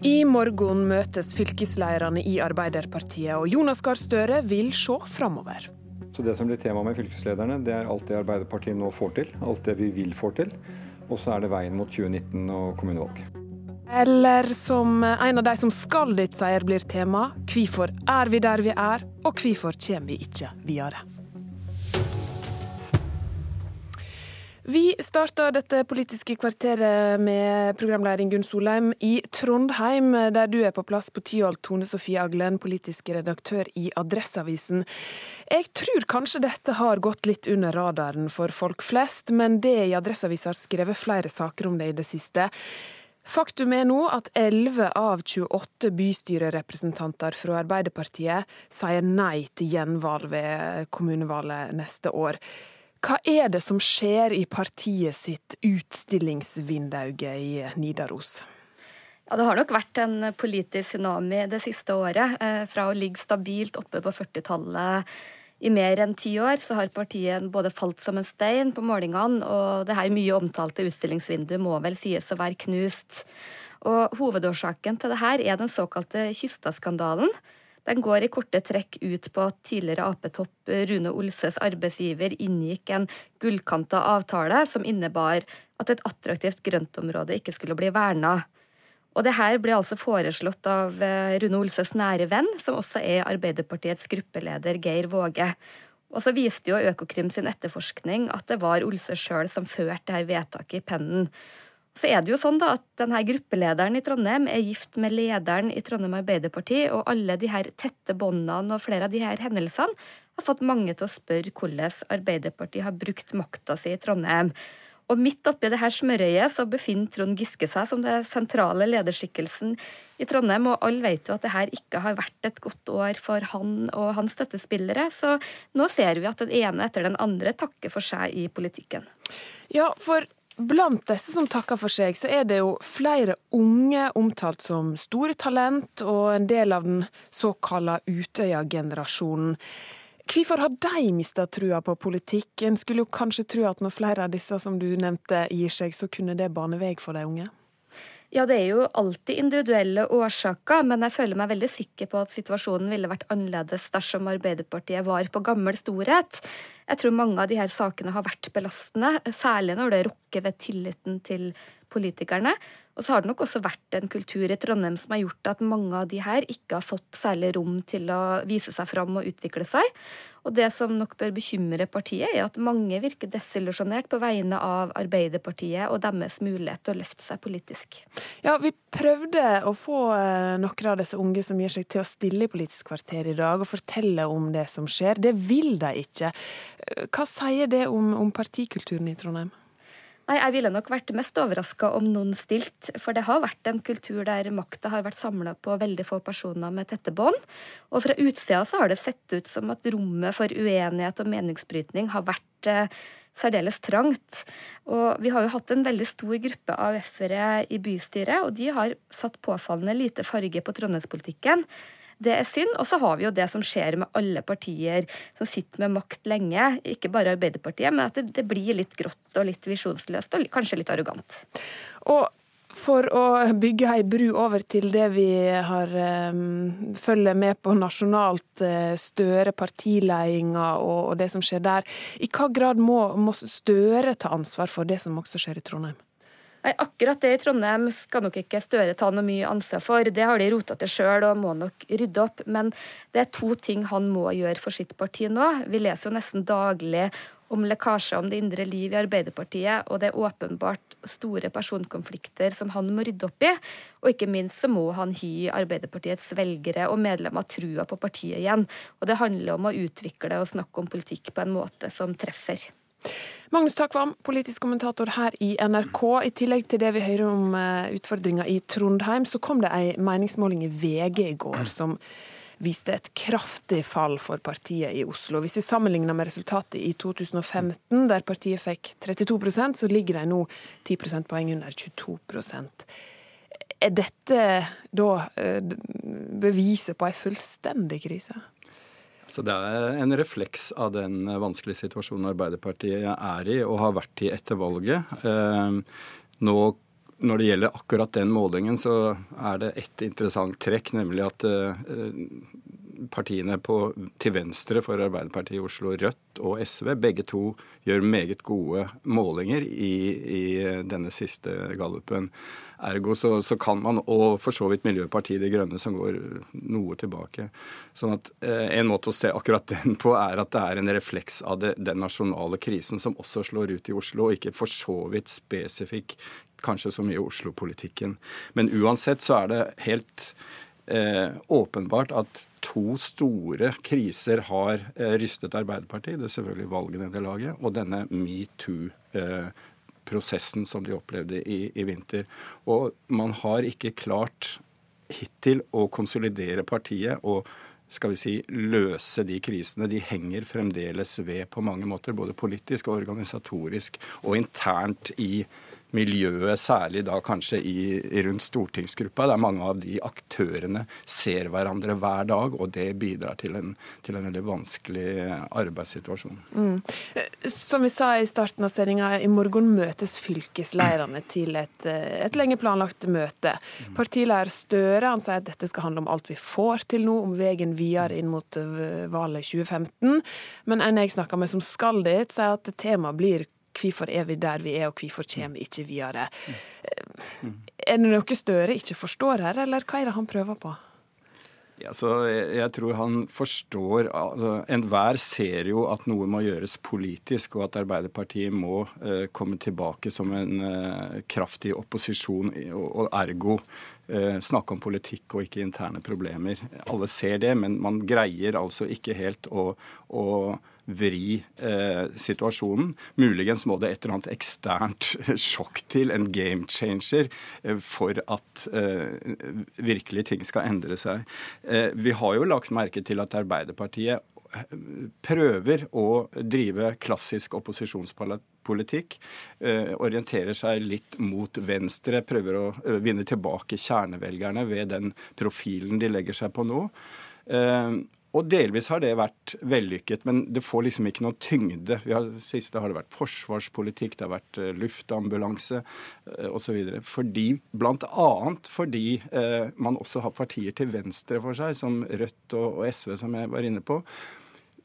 I morgen møtes fylkesleirene i Arbeiderpartiet, og Jonas Gahr Støre vil se framover. Så Det som blir tema med fylkeslederne, det er alt det Arbeiderpartiet nå får til. Alt det vi vil få til. Og så er det veien mot 2019 og kommunevalg. Eller som en av de som skal dit, sier blir tema, hvorfor er vi der vi er, og hvorfor kommer vi ikke videre? Vi starta dette Politiske kvarteret med programleder Gunn Solheim i Trondheim, der du er på plass på Tyholt, Tone Sofie Aglen, politisk redaktør i Adresseavisen. Jeg tror kanskje dette har gått litt under radaren for folk flest, men det i Adresseavisen har skrevet flere saker om det i det siste. Faktum er nå at 11 av 28 bystyrerepresentanter fra Arbeiderpartiet sier nei til gjenvalg ved kommunevalget neste år. Hva er det som skjer i partiet sitt utstillingsvindauge i Nidaros? Ja, Det har nok vært en politisk tsunami det siste året. Eh, fra å ligge stabilt oppe på 40-tallet i mer enn ti år, så har partiet både falt som en stein på målingene, og det her mye omtalte utstillingsvinduet må vel sies å være knust. Og Hovedårsaken til det her er den såkalte Kystad-skandalen den går i korte trekk ut på at tidligere Ap-topp Rune Olses arbeidsgiver inngikk en gullkanta avtale som innebar at et attraktivt grøntområde ikke skulle bli verna. Og det her ble altså foreslått av eh, Rune Olses nære venn, som også er Arbeiderpartiets gruppeleder Geir Våge. Og så viste jo Økokrim sin etterforskning at det var Olse sjøl som førte dette vedtaket i pennen. Så er det jo sånn da at denne gruppelederen i Trondheim er gift med lederen i Trondheim Arbeiderparti, og alle de her tette båndene og flere av de her hendelsene har fått mange til å spørre hvordan Arbeiderpartiet har brukt makta si i Trondheim. Og midt oppi det her smørøyet så befinner Trond Giske seg som det sentrale lederskikkelsen i Trondheim, og alle vet jo at det her ikke har vært et godt år for han og hans støttespillere, så nå ser vi at den ene etter den andre takker for seg i politikken. Ja, for Blant disse som takker for seg, så er det jo flere unge omtalt som store talent, og en del av den såkalla Utøya-generasjonen. Hvorfor har de mista trua på politikk? En skulle jo kanskje tro at når flere av disse som du nevnte gir seg, så kunne det bane vei for de unge? Ja, det er jo alltid individuelle årsaker, men jeg føler meg veldig sikker på at situasjonen ville vært annerledes dersom Arbeiderpartiet var på gammel storhet. Jeg tror mange av de her sakene har vært belastende, særlig når det rokker ved tilliten til politikerne. Og så har det nok også vært en kultur i Trondheim som har gjort at mange av de her ikke har fått særlig rom til å vise seg fram og utvikle seg. Og det som nok bør bekymre partiet, er at mange virker desillusjonert på vegne av Arbeiderpartiet og deres mulighet til å løfte seg politisk. Ja, vi prøvde å få eh, noen av disse unge som gir seg til å stille i Politisk kvarter i dag, og fortelle om det som skjer. Det vil de ikke. Hva sier det om, om partikulturen i Trondheim? Nei, Jeg ville nok vært mest overraska om noen stilt, for det har vært en kultur der makta har vært samla på veldig få personer med tette bånd. Og fra utsida så har det sett ut som at rommet for uenighet og meningsbrytning har vært eh, særdeles trangt. Og vi har jo hatt en veldig stor gruppe AUF-ere i bystyret, og de har satt påfallende lite farge på trondheimspolitikken. Det er synd. Og så har vi jo det som skjer med alle partier som sitter med makt lenge, ikke bare Arbeiderpartiet, men at det, det blir litt grått og litt visjonsløst og kanskje litt arrogant. Og for å bygge ei bru over til det vi har um, følger med på nasjonalt, uh, Støre, partiledelsen og, og, det som skjer der. I hva grad må, må Støre ta ansvar for det som også skjer i Trondheim? Nei, Akkurat det i Trondheim skal nok ikke Støre ta noe mye ansvar for. Det har de rota til sjøl og må nok rydde opp. Men det er to ting han må gjøre for sitt parti nå. Vi leser jo nesten daglig om lekkasjer om det indre liv i Arbeiderpartiet, og det er åpenbart store personkonflikter som han må rydde opp i. Og ikke minst så må han gi Arbeiderpartiets velgere og medlemmer trua på partiet igjen. Og det handler om å utvikle og snakke om politikk på en måte som treffer. Magnus Takvam, politisk kommentator her i NRK. I tillegg til det vi hører om eh, utfordringer i Trondheim, så kom det ei meningsmåling i VG i går som viste et kraftig fall for partiet i Oslo. Hvis vi sammenligner med resultatet i 2015, der partiet fikk 32% så ligger de nå 10 prosentpoeng under 22 Er dette da eh, beviset på ei fullstendig krise? Så Det er en refleks av den vanskelige situasjonen Arbeiderpartiet er i og har vært i etter valget. Eh, nå når det gjelder akkurat den målingen, så er det ett interessant trekk, nemlig at partiene på, til venstre for Arbeiderpartiet i Oslo, Rødt og SV, begge to gjør meget gode målinger i, i denne siste gallupen. Ergo så, så, kan man, og for så vidt Miljøpartiet De Grønne, som går noe tilbake. Sånn at eh, En måte å se akkurat den på er at det er en refleks av det, den nasjonale krisen som også slår ut i Oslo, og ikke for så vidt spesifikk kanskje så mye Oslo-politikken. Men uansett så er det helt eh, åpenbart at to store kriser har eh, rystet Arbeiderpartiet. Det er selvfølgelig valgnederlaget og denne metoo-prosessen som de opplevde i, i, vinter. Og man har ikke klart hittil å konsolidere partiet og skal vi si, løse de krisene. De henger fremdeles ved på mange måter, både politisk og organisatorisk og internt i miljøet, særlig da kanskje i, rundt stortingsgruppa, der mange av de aktørene ser hverandre hver dag, og det bidrar til en, til en veldig vanskelig arbeidssituasjon. Mm. Som vi sa i starten av sendinga, i morgen møtes fylkesleirene til et, et lenge planlagt møte. Partileder Støre han sier at dette skal handle om alt vi får til nå, om veien videre inn mot valget 2015. Men en jeg snakker med som skal dit, sier at temaet blir Hvorfor er vi der vi er, og hvorfor kommer vi ikke videre? Er det noe Støre ikke forstår her, eller hva er det han prøver på? Ja, så jeg, tror han forstår altså, Enhver ser jo at noe må gjøres politisk, og at Arbeiderpartiet må uh, komme tilbake som en uh, kraftig opposisjon, og, og ergo uh, snakke om politikk og ikke interne problemer. Alle ser det, men man greier altså ikke helt å, å vri eh, situasjonen. Muligens må det et eller annet eksternt sjokk til, en game changer, eh, for at eh, virkelig ting skal endre seg. Eh, vi har jo lagt merke til at Arbeiderpartiet eh, prøver å drive klassisk opposisjonspolitikk. Eh, orienterer seg litt mot venstre, prøver å eh, vinne tilbake kjernevelgerne ved den profilen de legger seg på nå. Eh, og delvis har det vært vellykket, men det får liksom ikke noe tyngde. Vi har, siste har det vært forsvarspolitikk, det har vært uh, luftambulanse uh, osv. Fordi, annet fordi eh, man også har partier til venstre for seg, som Rødt og, og SV, som jeg var inne på,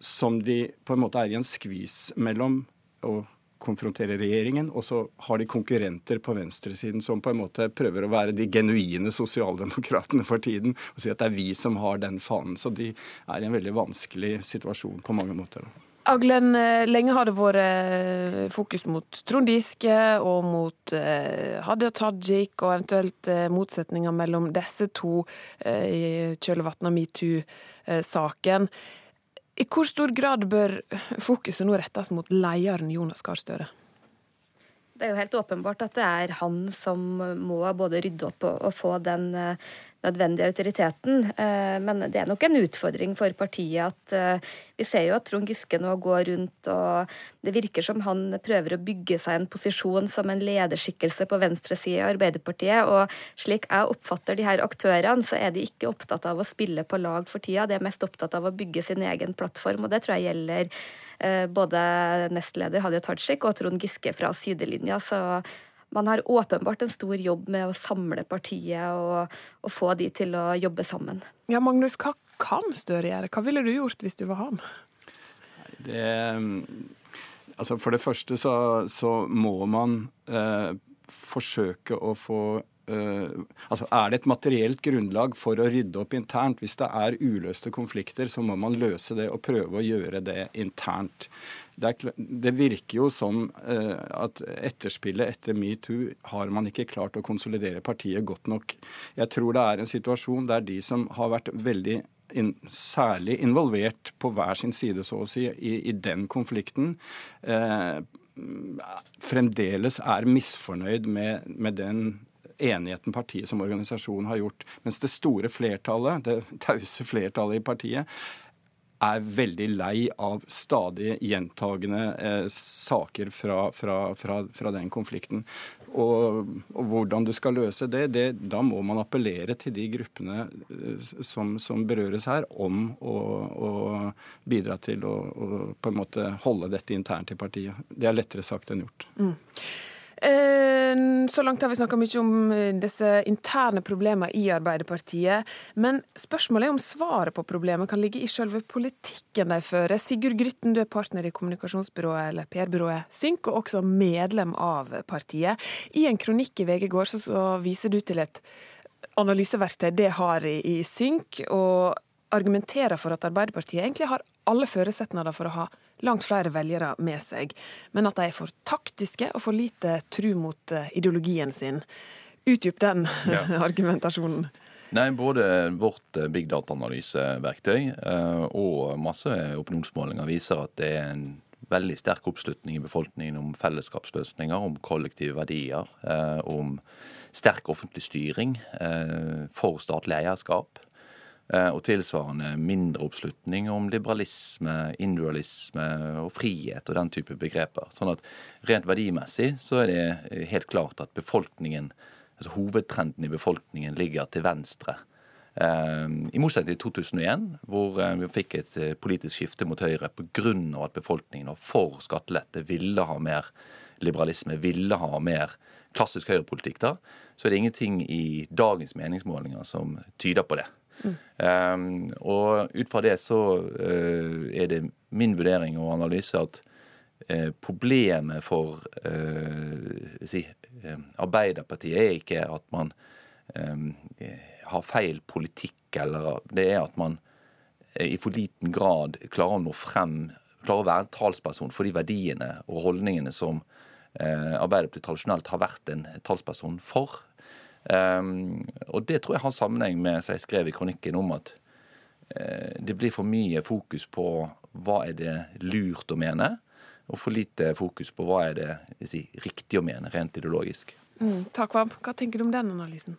som de på en måte er i en skvis mellom. og konfrontere regjeringen, og så har de konkurrenter på venstresiden som på en måte prøver å være de genuine sosialdemokratene for tiden og si at det er vi som har den fanen. Så de er i en veldig vanskelig situasjon på mange måter. Aglen, eh, lenge har det vært eh, fokus mot Trond Giske og mot eh, Hadia Tajik, og eventuelt motsetninger mellom disse to i kjølvannet av metoo-saken. I hvor stor grad bør fokuset nå rettes mot lederen Jonas Gahr Støre? Det er jo helt åpenbart at det er han som må både rydde opp og, få den uh, nødvendige autoriteten. Uh, men det er nok en utfordring for partiet at uh, vi ser jo at Trond Giske nå går rundt og det virker som han prøver å bygge seg en posisjon som en lederskikkelse på venstresida i Arbeiderpartiet. Og slik jeg oppfatter de her aktørene, så er de ikke opptatt av å spille på lag for tida. De er mest opptatt av å bygge sin egen plattform, og det tror jeg gjelder Eh, både nestleder Hadia Tajik og Trond Giske fra sidelinja. Så man har åpenbart en stor jobb med å samle partiet og, og få de til å jobbe sammen. Ja, Magnus, hva kan Støre gjøre? Hva ville du gjort hvis du var han? Det, altså for det første så, så må man eh, forsøke å få Uh, altså Er det et materielt grunnlag for å rydde opp internt? Hvis det er uløste konflikter, så må man løse det og prøve å gjøre det internt. Det, er, det virker jo som eh, at etterspillet etter metoo har man ikke klart å konsolidere partiet godt nok. Jeg tror det er en situasjon der de som har vært veldig in, særlig involvert på hver sin side, så å si, i, i den konflikten, eh, fremdeles er misfornøyd med, med den enigheten partiet som organisasjon har gjort. Mens det store flertallet, det tause flertallet i partiet, er veldig lei av stadig gjentagende eh, saker fra, fra, fra, fra, den konflikten. Og, og, hvordan du skal løse det, det, da må man appellere til de gruppene eh, som, som berøres her, om å, å bidra til å, å, på en måte holde dette internt i partiet. Det er lettere sagt enn gjort. Mm. Eh, så langt har vi snakka mye om eh, disse interne problemene i Arbeiderpartiet. Men spørsmålet er om svaret på problemet kan ligge i selve politikken de fører. Sigurd Grytten, du er partner i kommunikasjonsbyrået eller PR-byrået Synk, og også medlem av partiet. I en kronikk i VG går så, så viser du til et analyseverktøy det har i, i Synk, og argumenterer for at Arbeiderpartiet egentlig har alle forutsetninger for å ha langt flere velgere med seg, men at de er for taktiske og for lite tru mot eh, ideologien sin. Utdyp den ja. argumentasjonen. Nei, Både vårt eh, big data-analyseverktøy eh, og masse opinionsmålinger viser at det er en veldig sterk oppslutning i befolkningen om fellesskapsløsninger, om kollektive verdier, om sterk offentlig styring, for statlig eierskap. Eh, og tilsvarende mindre oppslutning om liberalisme, individualisme og frihet og den type begreper. Sånn at rent verdimessig så er det helt klart at befolkningen, altså hovedtrenden i befolkningen ligger til venstre. Eh, I motsetning til 2001, hvor eh, vi fikk et politisk skifte mot Høyre pga. at befolkningen var for skattelette, ville ha mer liberalisme, ville ha mer klassisk høyrepolitikk da, så er det ingenting i dagens meningsmålinger som tyder på det. Mm. Um, og ut fra det så uh, er det min vurdering og analyse at uh, problemet for uh, si, Arbeiderpartiet er ikke at man um, har feil politikk, eller det er at man i for liten grad klarer å nå frem, klarer å være en talsperson for de verdiene og holdningene som Arbeiderpartiet tradisjonelt har vært en talsperson for. Um, og det tror jeg har sammenheng med, som jeg skrev i kronikken, om at uh, det blir for mye fokus på hva er det lurt å mene, og for lite fokus på hva er det si, riktig å mene, rent ideologisk. Mm, takk, Vab. Hva tenker du om den analysen?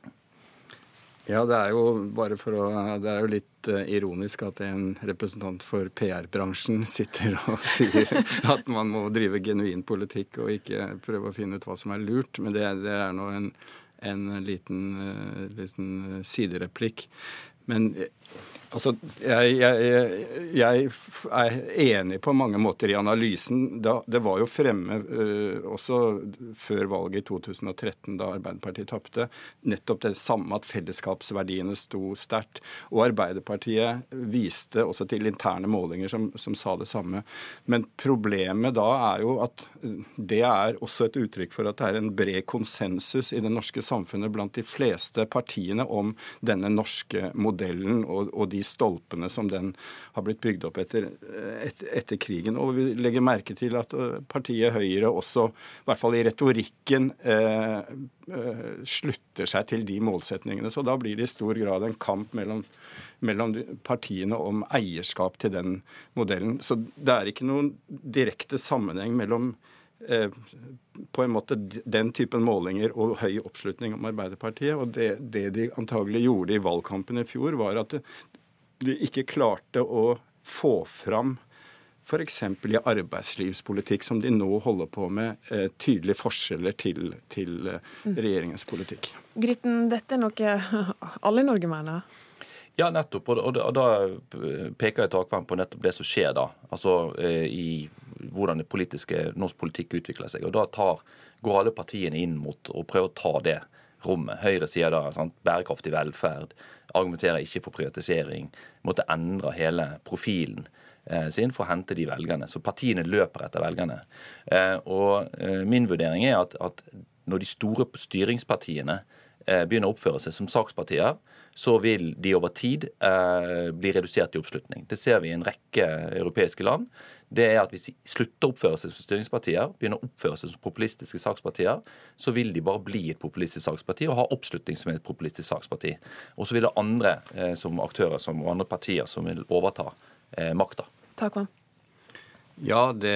Ja, det er jo bare for å Det er jo litt uh, ironisk at en representant for PR-bransjen sitter og sier at man må drive genuin politikk og ikke prøve å finne ut hva som er lurt. Men det, det er nå en en liten, eh, liten sidereplikk. Men Altså, jeg, jeg, jeg, er enig på mange måter i analysen. det var jo fremme uh, også før valget i 2013, da Arbeiderpartiet tapte, nettopp det samme at fellesskapsverdiene sto sterkt. Og Arbeiderpartiet viste også til interne målinger som, som, sa det samme. Men problemet da er jo at det er også et uttrykk for at det er en bred konsensus i det norske samfunnet blant de fleste partiene om denne norske modellen og, og de stolpene som den har blitt bygd opp etter, et, etter, krigen. Og vi legger merke til at øh, partiet Høyre også, i hvert fall i retorikken, eh, eh, slutter seg til de målsetningene. Så da blir det i stor grad en kamp mellom mellom partiene om eierskap til den modellen. Så det er ikke noen direkte sammenheng mellom eh, på en måte den typen målinger og høy oppslutning om Arbeiderpartiet. Og det, det de antagelig gjorde i valgkampen i fjor, var at de ikke klarte å få fram f.eks. i arbeidslivspolitikk, som de nå holder på med, eh, tydelige forskjeller til, til eh, mm. regjeringens politikk. Grytten, dette er noe alle i Norge mener? Ja, nettopp. Og, da peker jeg takvann på nettopp det som skjer da. Altså eh, i hvordan det politiske, norsk politikk utvikler seg. Og da tar, går alle partiene inn mot å prøve å ta det rommet. Høyre sier da sant, bærekraftig velferd, argumenterer ikke for privatisering. Måtte endre hele profilen eh, sin for å hente de velgerne. Så partiene løper etter velgerne. Eh, og eh, min vurdering er at, at når de store styringspartiene begynner å oppføre seg som sakspartier, så vil de over tid eh, bli redusert i oppslutning. Det ser vi i en rekke europeiske land det er at hvis de slutter å oppføre seg som styringspartier, begynner å oppføre seg som populistiske sakspartier, så vil de bare bli et populistisk saksparti og ha oppslutning som et populistisk saksparti. Og så vil det andre eh, som aktører som, og andre partier som vil overta eh, makta. Takk, man. Ja, det,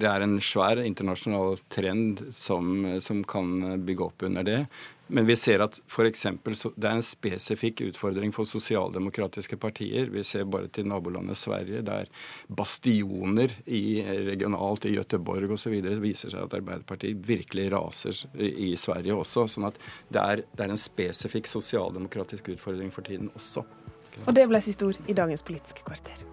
det, er en svær internasjonal trend som, som, kan bygge opp under det. Men vi ser at for eksempel, det er en spesifikk utfordring for sosialdemokratiske partier. Vi ser bare til nabolandet Sverige, der bastioner i, regionalt i Göteborg osv. viser seg at Arbeiderpartiet virkelig raser i Sverige også. sånn at det er, det er en spesifikk sosialdemokratisk utfordring for tiden også. Og det ble siste ord i dagens Politiske kvarter.